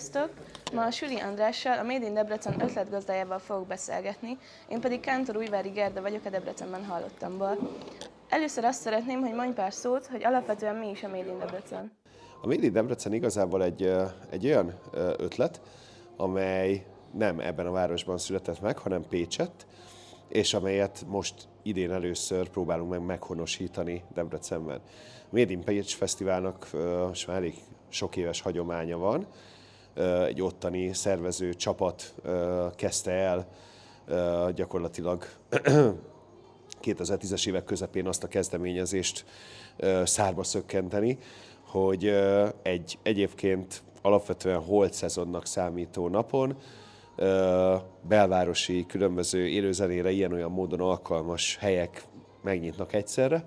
Sziasztok! Ma Süli Andrással, a Made in Debrecen ötletgazdájával fogok beszélgetni, én pedig Kántor Újvári Gerda vagyok a Debrecenben hallottamból. Először azt szeretném, hogy mondj pár szót, hogy alapvetően mi is a Made in Debrecen. A Made in Debrecen igazából egy, egy olyan ötlet, amely nem ebben a városban született meg, hanem Pécsett, és amelyet most idén először próbálunk meg meghonosítani Debrecenben. Made in Pécs Fesztiválnak most már elég sok éves hagyománya van. Egy ottani szervező csapat kezdte el gyakorlatilag 2010-es évek közepén azt a kezdeményezést szárba szökkenteni, hogy egy egyébként alapvetően holt szezonnak számító napon belvárosi különböző élőzenére ilyen-olyan módon alkalmas helyek megnyitnak egyszerre,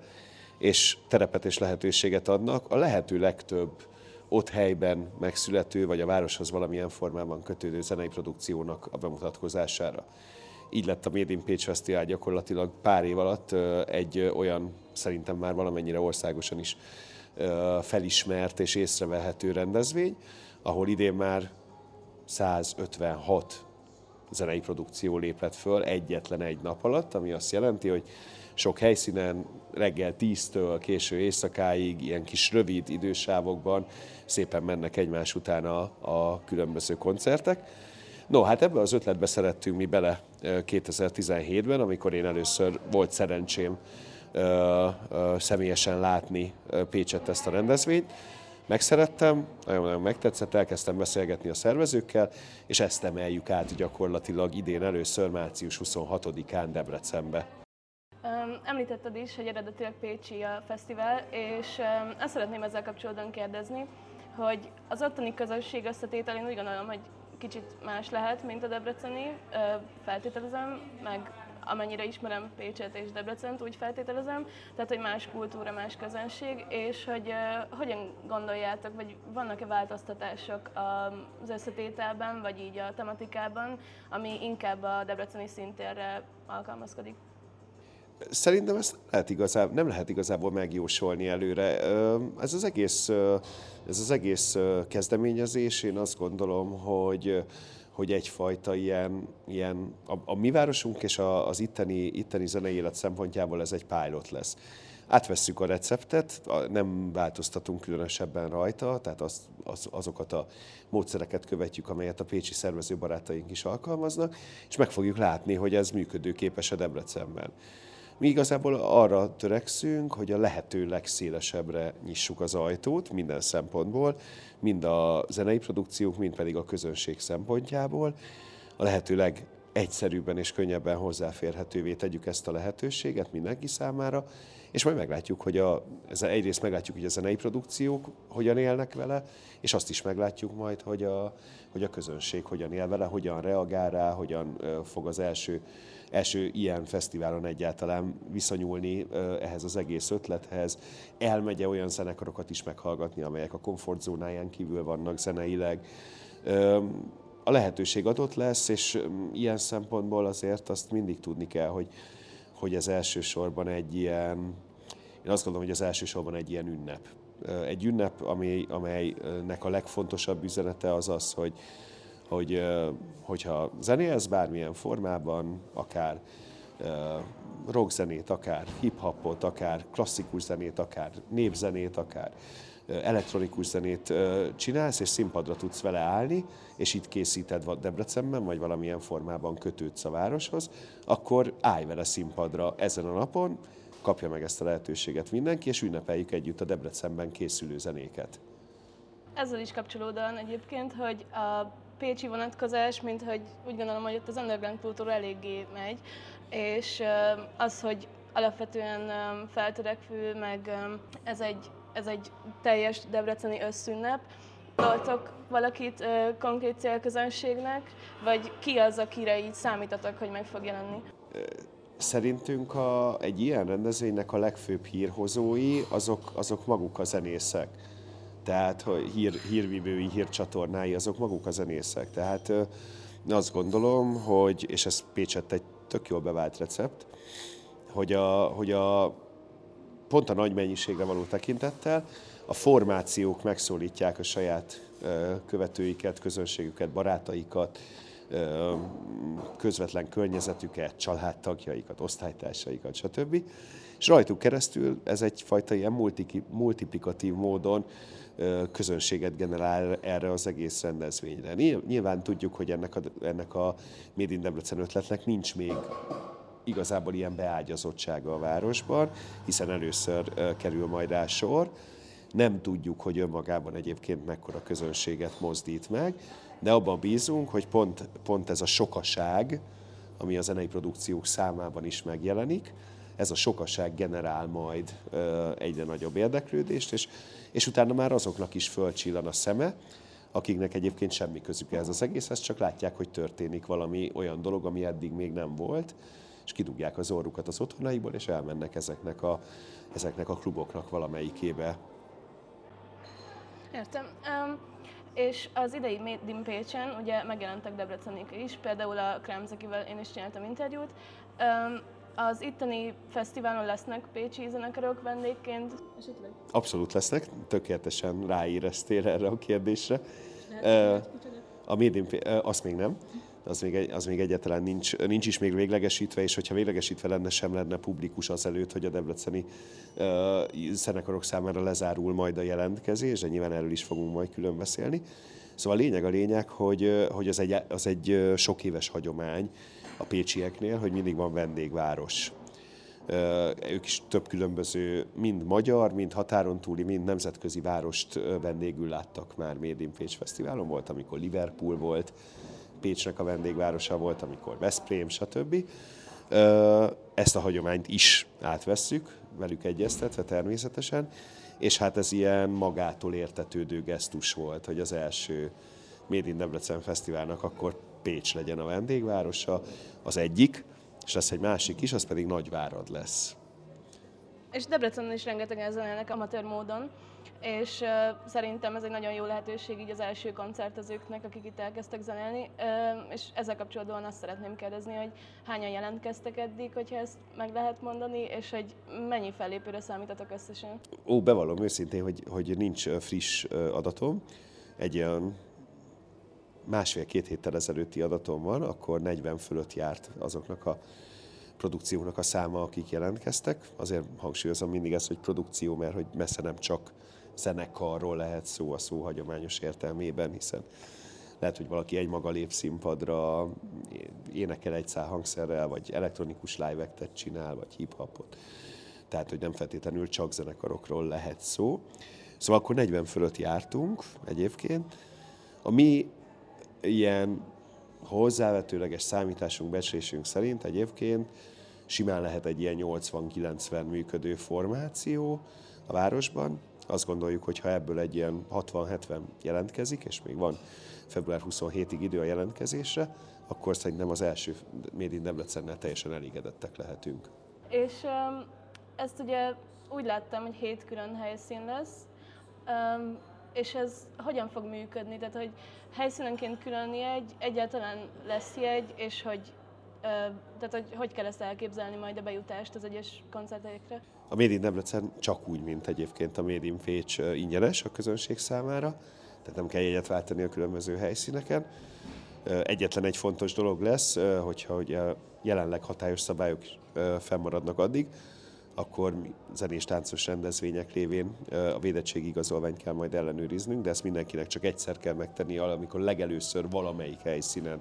és terepet és lehetőséget adnak. A lehető legtöbb ott helyben megszülető, vagy a városhoz valamilyen formában kötődő zenei produkciónak a bemutatkozására. Így lett a Made in Pécs Fesztivál gyakorlatilag pár év alatt egy olyan, szerintem már valamennyire országosan is felismert és észrevehető rendezvény, ahol idén már 156 zenei produkció lépett föl egyetlen egy nap alatt, ami azt jelenti, hogy sok helyszínen reggel 10-től késő éjszakáig, ilyen kis rövid idősávokban szépen mennek egymás után a, a különböző koncertek. No, hát ebbe az ötletbe szerettünk mi bele 2017-ben, amikor én először volt szerencsém személyesen látni Pécset ezt a rendezvényt. Megszerettem, nagyon-nagyon megtetszett, elkezdtem beszélgetni a szervezőkkel, és ezt emeljük át gyakorlatilag idén először március 26-án Debrecenbe. Említetted is, hogy eredetileg Pécsi a fesztivál, és ezt szeretném ezzel kapcsolatban kérdezni, hogy az ottani közösség összetétel, én úgy gondolom, hogy kicsit más lehet, mint a debreceni, feltételezem, meg amennyire ismerem Pécset és Debrecent, úgy feltételezem, tehát hogy más kultúra, más közönség, és hogy uh, hogyan gondoljátok, vagy vannak-e változtatások az összetételben, vagy így a tematikában, ami inkább a debreceni szintérre alkalmazkodik? Szerintem ezt lehet igazából, nem lehet igazából megjósolni előre. Ez az egész, ez az egész kezdeményezés, én azt gondolom, hogy hogy egyfajta ilyen, ilyen a, a mi városunk és a, az itteni, itteni zenei élet szempontjából ez egy pilot lesz. Átvesszük a receptet, nem változtatunk különösebben rajta, tehát az, az, azokat a módszereket követjük, amelyet a pécsi szervezőbarátaink is alkalmaznak, és meg fogjuk látni, hogy ez működőképes a Debrecenben. Mi igazából arra törekszünk, hogy a lehető legszélesebbre nyissuk az ajtót minden szempontból, mind a zenei produkciók, mind pedig a közönség szempontjából. A lehető legegyszerűbben és könnyebben hozzáférhetővé tegyük ezt a lehetőséget mindenki számára, és majd meglátjuk, hogy a, egyrészt meglátjuk, hogy a zenei produkciók hogyan élnek vele, és azt is meglátjuk majd, hogy a, hogy a közönség hogyan él vele, hogyan reagál rá, hogyan fog az első, első ilyen fesztiválon egyáltalán viszonyulni ehhez az egész ötlethez. Elmegye olyan zenekarokat is meghallgatni, amelyek a komfortzónáján kívül vannak zeneileg. A lehetőség adott lesz, és ilyen szempontból azért azt mindig tudni kell, hogy hogy ez elsősorban egy ilyen, én azt gondolom, hogy az elsősorban egy ilyen ünnep. Egy ünnep, ami, amelynek a legfontosabb üzenete az az, hogy, hogy hogyha zenélsz bármilyen formában, akár rockzenét, akár hip-hopot, akár klasszikus zenét, akár népzenét, akár elektronikus zenét csinálsz, és színpadra tudsz vele állni, és itt készíted Debrecenben, vagy valamilyen formában kötődsz a városhoz, akkor állj vele színpadra ezen a napon, kapja meg ezt a lehetőséget mindenki, és ünnepeljük együtt a Debrecenben készülő zenéket. Ezzel is kapcsolódóan egyébként, hogy a pécsi vonatkozás, mint hogy úgy gondolom, hogy ott az underground kultúra eléggé megy, és az, hogy alapvetően feltörekvő, meg ez egy ez egy teljes debreceni összünnep. Toltok valakit ö, konkrét célközönségnek, vagy ki az, akire így számítatok, hogy meg fog jelenni? Szerintünk a, egy ilyen rendezvénynek a legfőbb hírhozói azok, azok maguk a zenészek. Tehát hogy hír, hírvívői, hírcsatornái, azok maguk a zenészek. Tehát azt gondolom, hogy, és ez Pécsett egy tök jól bevált recept, hogy a, hogy a pont a nagy mennyiségre való tekintettel, a formációk megszólítják a saját követőiket, közönségüket, barátaikat, közvetlen környezetüket, családtagjaikat, osztálytársaikat, stb. És rajtuk keresztül ez egyfajta ilyen multiplikatív módon közönséget generál erre az egész rendezvényre. Nyilván tudjuk, hogy ennek a, ennek a Made in Debrecen ötletnek nincs még igazából ilyen beágyazottsága a városban, hiszen először kerül majd rá sor. Nem tudjuk, hogy önmagában egyébként mekkora közönséget mozdít meg, de abban bízunk, hogy pont, pont ez a sokaság, ami a zenei produkciók számában is megjelenik, ez a sokaság generál majd egyre nagyobb érdeklődést, és, és utána már azoknak is fölcsillan a szeme, akiknek egyébként semmi közük ez az egészhez, csak látják, hogy történik valami olyan dolog, ami eddig még nem volt, és kidugják az orrukat az otthonaiból, és elmennek ezeknek a, ezeknek a kluboknak valamelyikébe. Értem. Um, és az idei Made in Pécsen ugye megjelentek Debrecenik is, például a Krámz, akivel én is csináltam interjút. Um, az itteni fesztiválon lesznek pécsi zenekarok vendégként esetleg? Abszolút lesznek, tökéletesen ráéreztél erre a kérdésre. Lehet, uh, a Made in, uh, azt még nem az még, az még egyáltalán nincs, nincs is még véglegesítve, és hogyha véglegesítve lenne, sem lenne publikus az előtt, hogy a debreceni uh, zenekarok számára lezárul majd a jelentkezés, de nyilván erről is fogunk majd külön beszélni. Szóval a lényeg a lényeg, hogy, hogy az, egy, az egy sok éves hagyomány a pécsieknél, hogy mindig van vendégváros. Ők is több különböző, mind magyar, mind határon túli, mind nemzetközi várost vendégül láttak már Made in Pécs Fesztiválon. Volt, amikor Liverpool volt, Pécsnek a vendégvárosa volt, amikor Veszprém, stb. Ezt a hagyományt is átvesszük, velük egyeztetve természetesen, és hát ez ilyen magától értetődő gesztus volt, hogy az első Made in Debrecen Fesztiválnak akkor Pécs legyen a vendégvárosa, az egyik, és lesz egy másik is, az pedig Nagyvárad lesz. És Debrecenen is rengetegen zenélnek amatőr módon, és uh, szerintem ez egy nagyon jó lehetőség így az első koncertezőknek, akik itt elkezdtek zenélni, uh, és ezzel kapcsolatban azt szeretném kérdezni, hogy hányan jelentkeztek eddig, hogyha ezt meg lehet mondani, és hogy mennyi fellépőre számítatok összesen? Ó, bevallom őszintén, hogy, hogy nincs friss adatom, egy olyan másfél-két héttel ezelőtti adatom van, akkor 40 fölött járt azoknak a produkcióknak a száma, akik jelentkeztek. Azért hangsúlyozom mindig ezt, hogy produkció, mert hogy messze nem csak zenekarról lehet szó a szó hagyományos értelmében, hiszen lehet, hogy valaki egymaga lép színpadra, énekel egy szál hangszerrel, vagy elektronikus live csinál, vagy hip-hopot. Tehát, hogy nem feltétlenül csak zenekarokról lehet szó. Szóval akkor 40 fölött jártunk egyébként. A mi ilyen hozzávetőleges számításunk, becslésünk szerint egyébként simán lehet egy ilyen 80-90 működő formáció a városban. Azt gondoljuk, hogy ha ebből egy ilyen 60-70 jelentkezik, és még van február 27-ig idő a jelentkezésre, akkor szerintem az első Made in Debrecennel teljesen elégedettek lehetünk. És um, ezt ugye úgy láttam, hogy hét külön helyszín lesz, um, és ez hogyan fog működni? Tehát, hogy helyszínenként külön jegy, egyáltalán lesz jegy, és hogy tehát, hogy hogy kell ezt elképzelni majd a bejutást az egyes koncertekre? A Made in Debrecen csak úgy, mint egyébként a Made in Pécs ingyenes a közönség számára, tehát nem kell jegyet váltani a különböző helyszíneken. Egyetlen egy fontos dolog lesz, hogyha ugye jelenleg hatályos szabályok fennmaradnak addig, akkor zenés táncos rendezvények révén a védettségi igazolványt kell majd ellenőriznünk, de ezt mindenkinek csak egyszer kell megtenni, amikor legelőször valamelyik helyszínen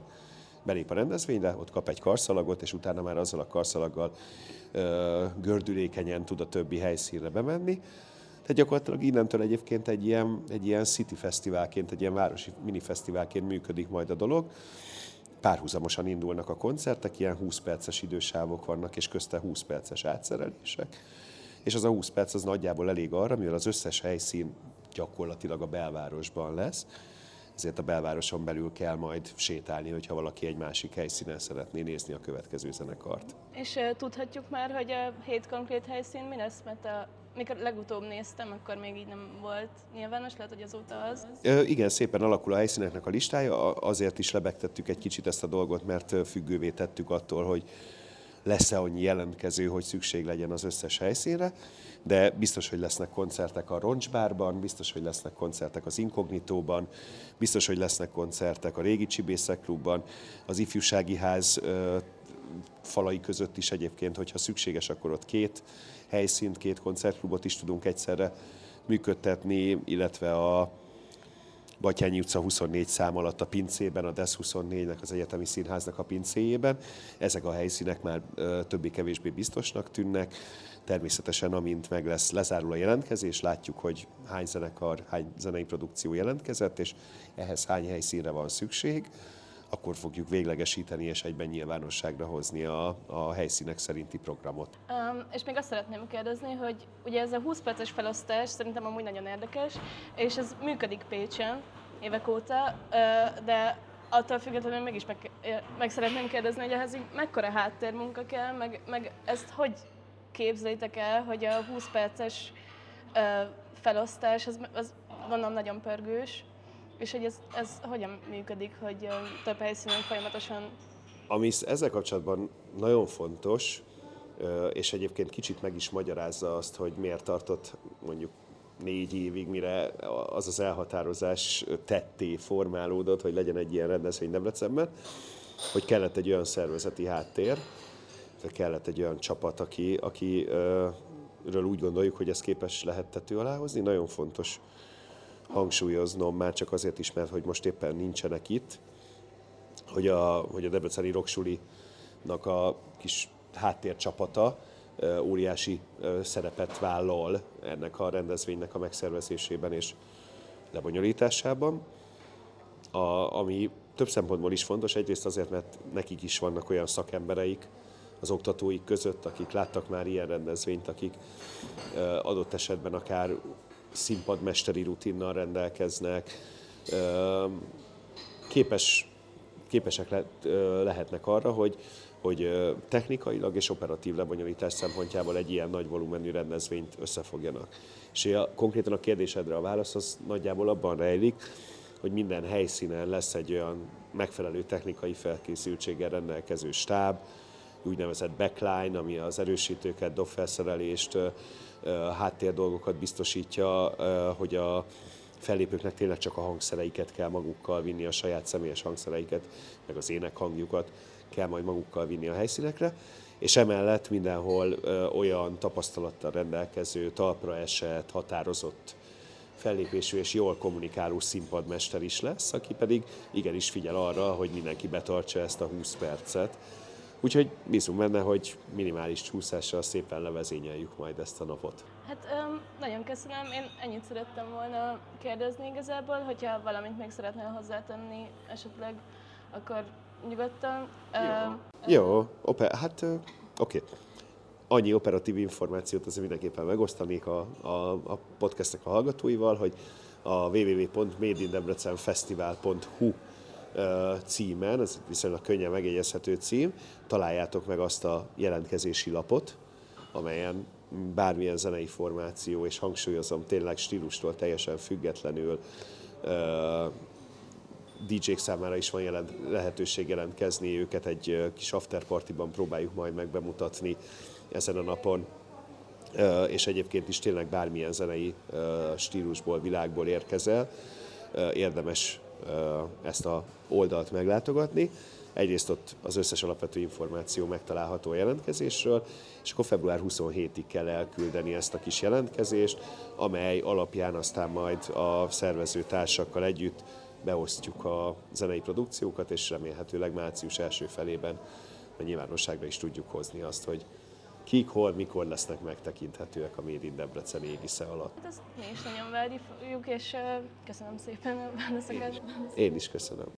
belép a rendezvényre, ott kap egy karszalagot, és utána már azzal a karszalaggal ö, gördülékenyen tud a többi helyszínre bemenni. Tehát gyakorlatilag innentől egyébként egy ilyen, egy ilyen city fesztiválként, egy ilyen városi minifesztiválként működik majd a dolog. Párhuzamosan indulnak a koncertek, ilyen 20 perces idősávok vannak, és közte 20 perces átszerelések. És az a 20 perc az nagyjából elég arra, mivel az összes helyszín gyakorlatilag a belvárosban lesz, ezért a belvároson belül kell majd sétálni, hogyha valaki egy másik helyszínen szeretné nézni a következő zenekart. És uh, tudhatjuk már, hogy a hét konkrét helyszín mi lesz, mert a mikor legutóbb néztem, akkor még így nem volt nyilvános, lehet, hogy azóta az. Ö, igen, szépen alakul a helyszíneknek a listája, azért is lebegtettük egy kicsit ezt a dolgot, mert függővé tettük attól, hogy lesz-e annyi jelentkező, hogy szükség legyen az összes helyszínre, de biztos, hogy lesznek koncertek a Roncsbárban, biztos, hogy lesznek koncertek az Inkognitóban, biztos, hogy lesznek koncertek a Régi Csibészek Klubban, az Ifjúsági Ház falai között is egyébként, hogyha szükséges, akkor ott két helyszínt, két koncertklubot is tudunk egyszerre működtetni, illetve a Batyányi utca 24 szám alatt a pincében, a DESZ 24-nek, az Egyetemi Színháznak a pincéjében. Ezek a helyszínek már többé-kevésbé biztosnak tűnnek. Természetesen, amint meg lesz, lezárul a jelentkezés, látjuk, hogy hány zenekar, hány zenei produkció jelentkezett, és ehhez hány helyszínre van szükség akkor fogjuk véglegesíteni és egyben nyilvánosságra hozni a, a helyszínek szerinti programot. Um, és még azt szeretném kérdezni, hogy ugye ez a 20 perces felosztás szerintem amúgy nagyon érdekes, és ez működik Pécsen évek óta, de attól függetlenül mégis meg, meg szeretném kérdezni, hogy ehhez így mekkora háttérmunka kell, meg, meg ezt hogy képzeljétek el, hogy a 20 perces felosztás, az, az gondolom nagyon pörgős, és hogy ez, ez hogyan működik, hogy több helyszínen folyamatosan... Ami ezzel kapcsolatban nagyon fontos, és egyébként kicsit meg is magyarázza azt, hogy miért tartott mondjuk négy évig, mire az az elhatározás tetté formálódott, hogy legyen egy ilyen rendezvény Debrecenben, hogy kellett egy olyan szervezeti háttér, tehát kellett egy olyan csapat, aki, akiről úgy gondoljuk, hogy ez képes lehet tető alá. Nagyon fontos hangsúlyoznom, már csak azért is, mert hogy most éppen nincsenek itt, hogy a, hogy a Debreceni Roksulinak a kis háttércsapata óriási szerepet vállal ennek a rendezvénynek a megszervezésében és lebonyolításában, a, ami több szempontból is fontos. Egyrészt azért, mert nekik is vannak olyan szakembereik az oktatóik között, akik láttak már ilyen rendezvényt, akik adott esetben akár színpadmesteri rutinnal rendelkeznek, képes, képesek le, lehetnek arra, hogy, hogy technikailag és operatív lebonyolítás szempontjából egy ilyen nagy volumenű rendezvényt összefogjanak. És a, konkrétan a kérdésedre a válasz az nagyjából abban rejlik, hogy minden helyszínen lesz egy olyan megfelelő technikai felkészültséggel rendelkező stáb, úgynevezett backline, ami az erősítőket, dobfelszerelést, háttér dolgokat biztosítja, hogy a fellépőknek tényleg csak a hangszereiket kell magukkal vinni, a saját személyes hangszereiket, meg az énekhangjukat kell majd magukkal vinni a helyszínekre, és emellett mindenhol olyan tapasztalattal rendelkező, talpra esett, határozott fellépésű és jól kommunikáló színpadmester is lesz, aki pedig igenis figyel arra, hogy mindenki betartsa ezt a 20 percet, Úgyhogy bízunk benne, hogy minimális csúszással szépen levezényeljük majd ezt a napot. Hát um, nagyon köszönöm, én ennyit szerettem volna kérdezni igazából, hogyha valamit még szeretnél hozzátenni esetleg, akkor nyugodtan. Jó, Jó oper, hát oké. Okay. Annyi operatív információt azért mindenképpen megosztanék a, a, a podcastnek a hallgatóival, hogy a www.madeinDebrecenFestival.hu címen, ez viszonylag könnyen megjegyezhető cím, találjátok meg azt a jelentkezési lapot, amelyen bármilyen zenei formáció, és hangsúlyozom tényleg stílustól teljesen függetlenül DJ-k számára is van jelent, lehetőség jelentkezni, őket egy kis afterpartiban próbáljuk majd megbemutatni ezen a napon, és egyébként is tényleg bármilyen zenei stílusból, világból érkezel, érdemes ezt a oldalt meglátogatni. Egyrészt ott az összes alapvető információ megtalálható a jelentkezésről, és akkor február 27-ig kell elküldeni ezt a kis jelentkezést, amely alapján aztán majd a szervező társakkal együtt beosztjuk a zenei produkciókat, és remélhetőleg március első felében a nyilvánosságra is tudjuk hozni azt, hogy kik, hol, mikor lesznek megtekinthetőek a Made in Debrecen égisze alatt. Hát ezt mi is nagyon várjuk, és köszönöm szépen a válaszokat. Én is köszönöm.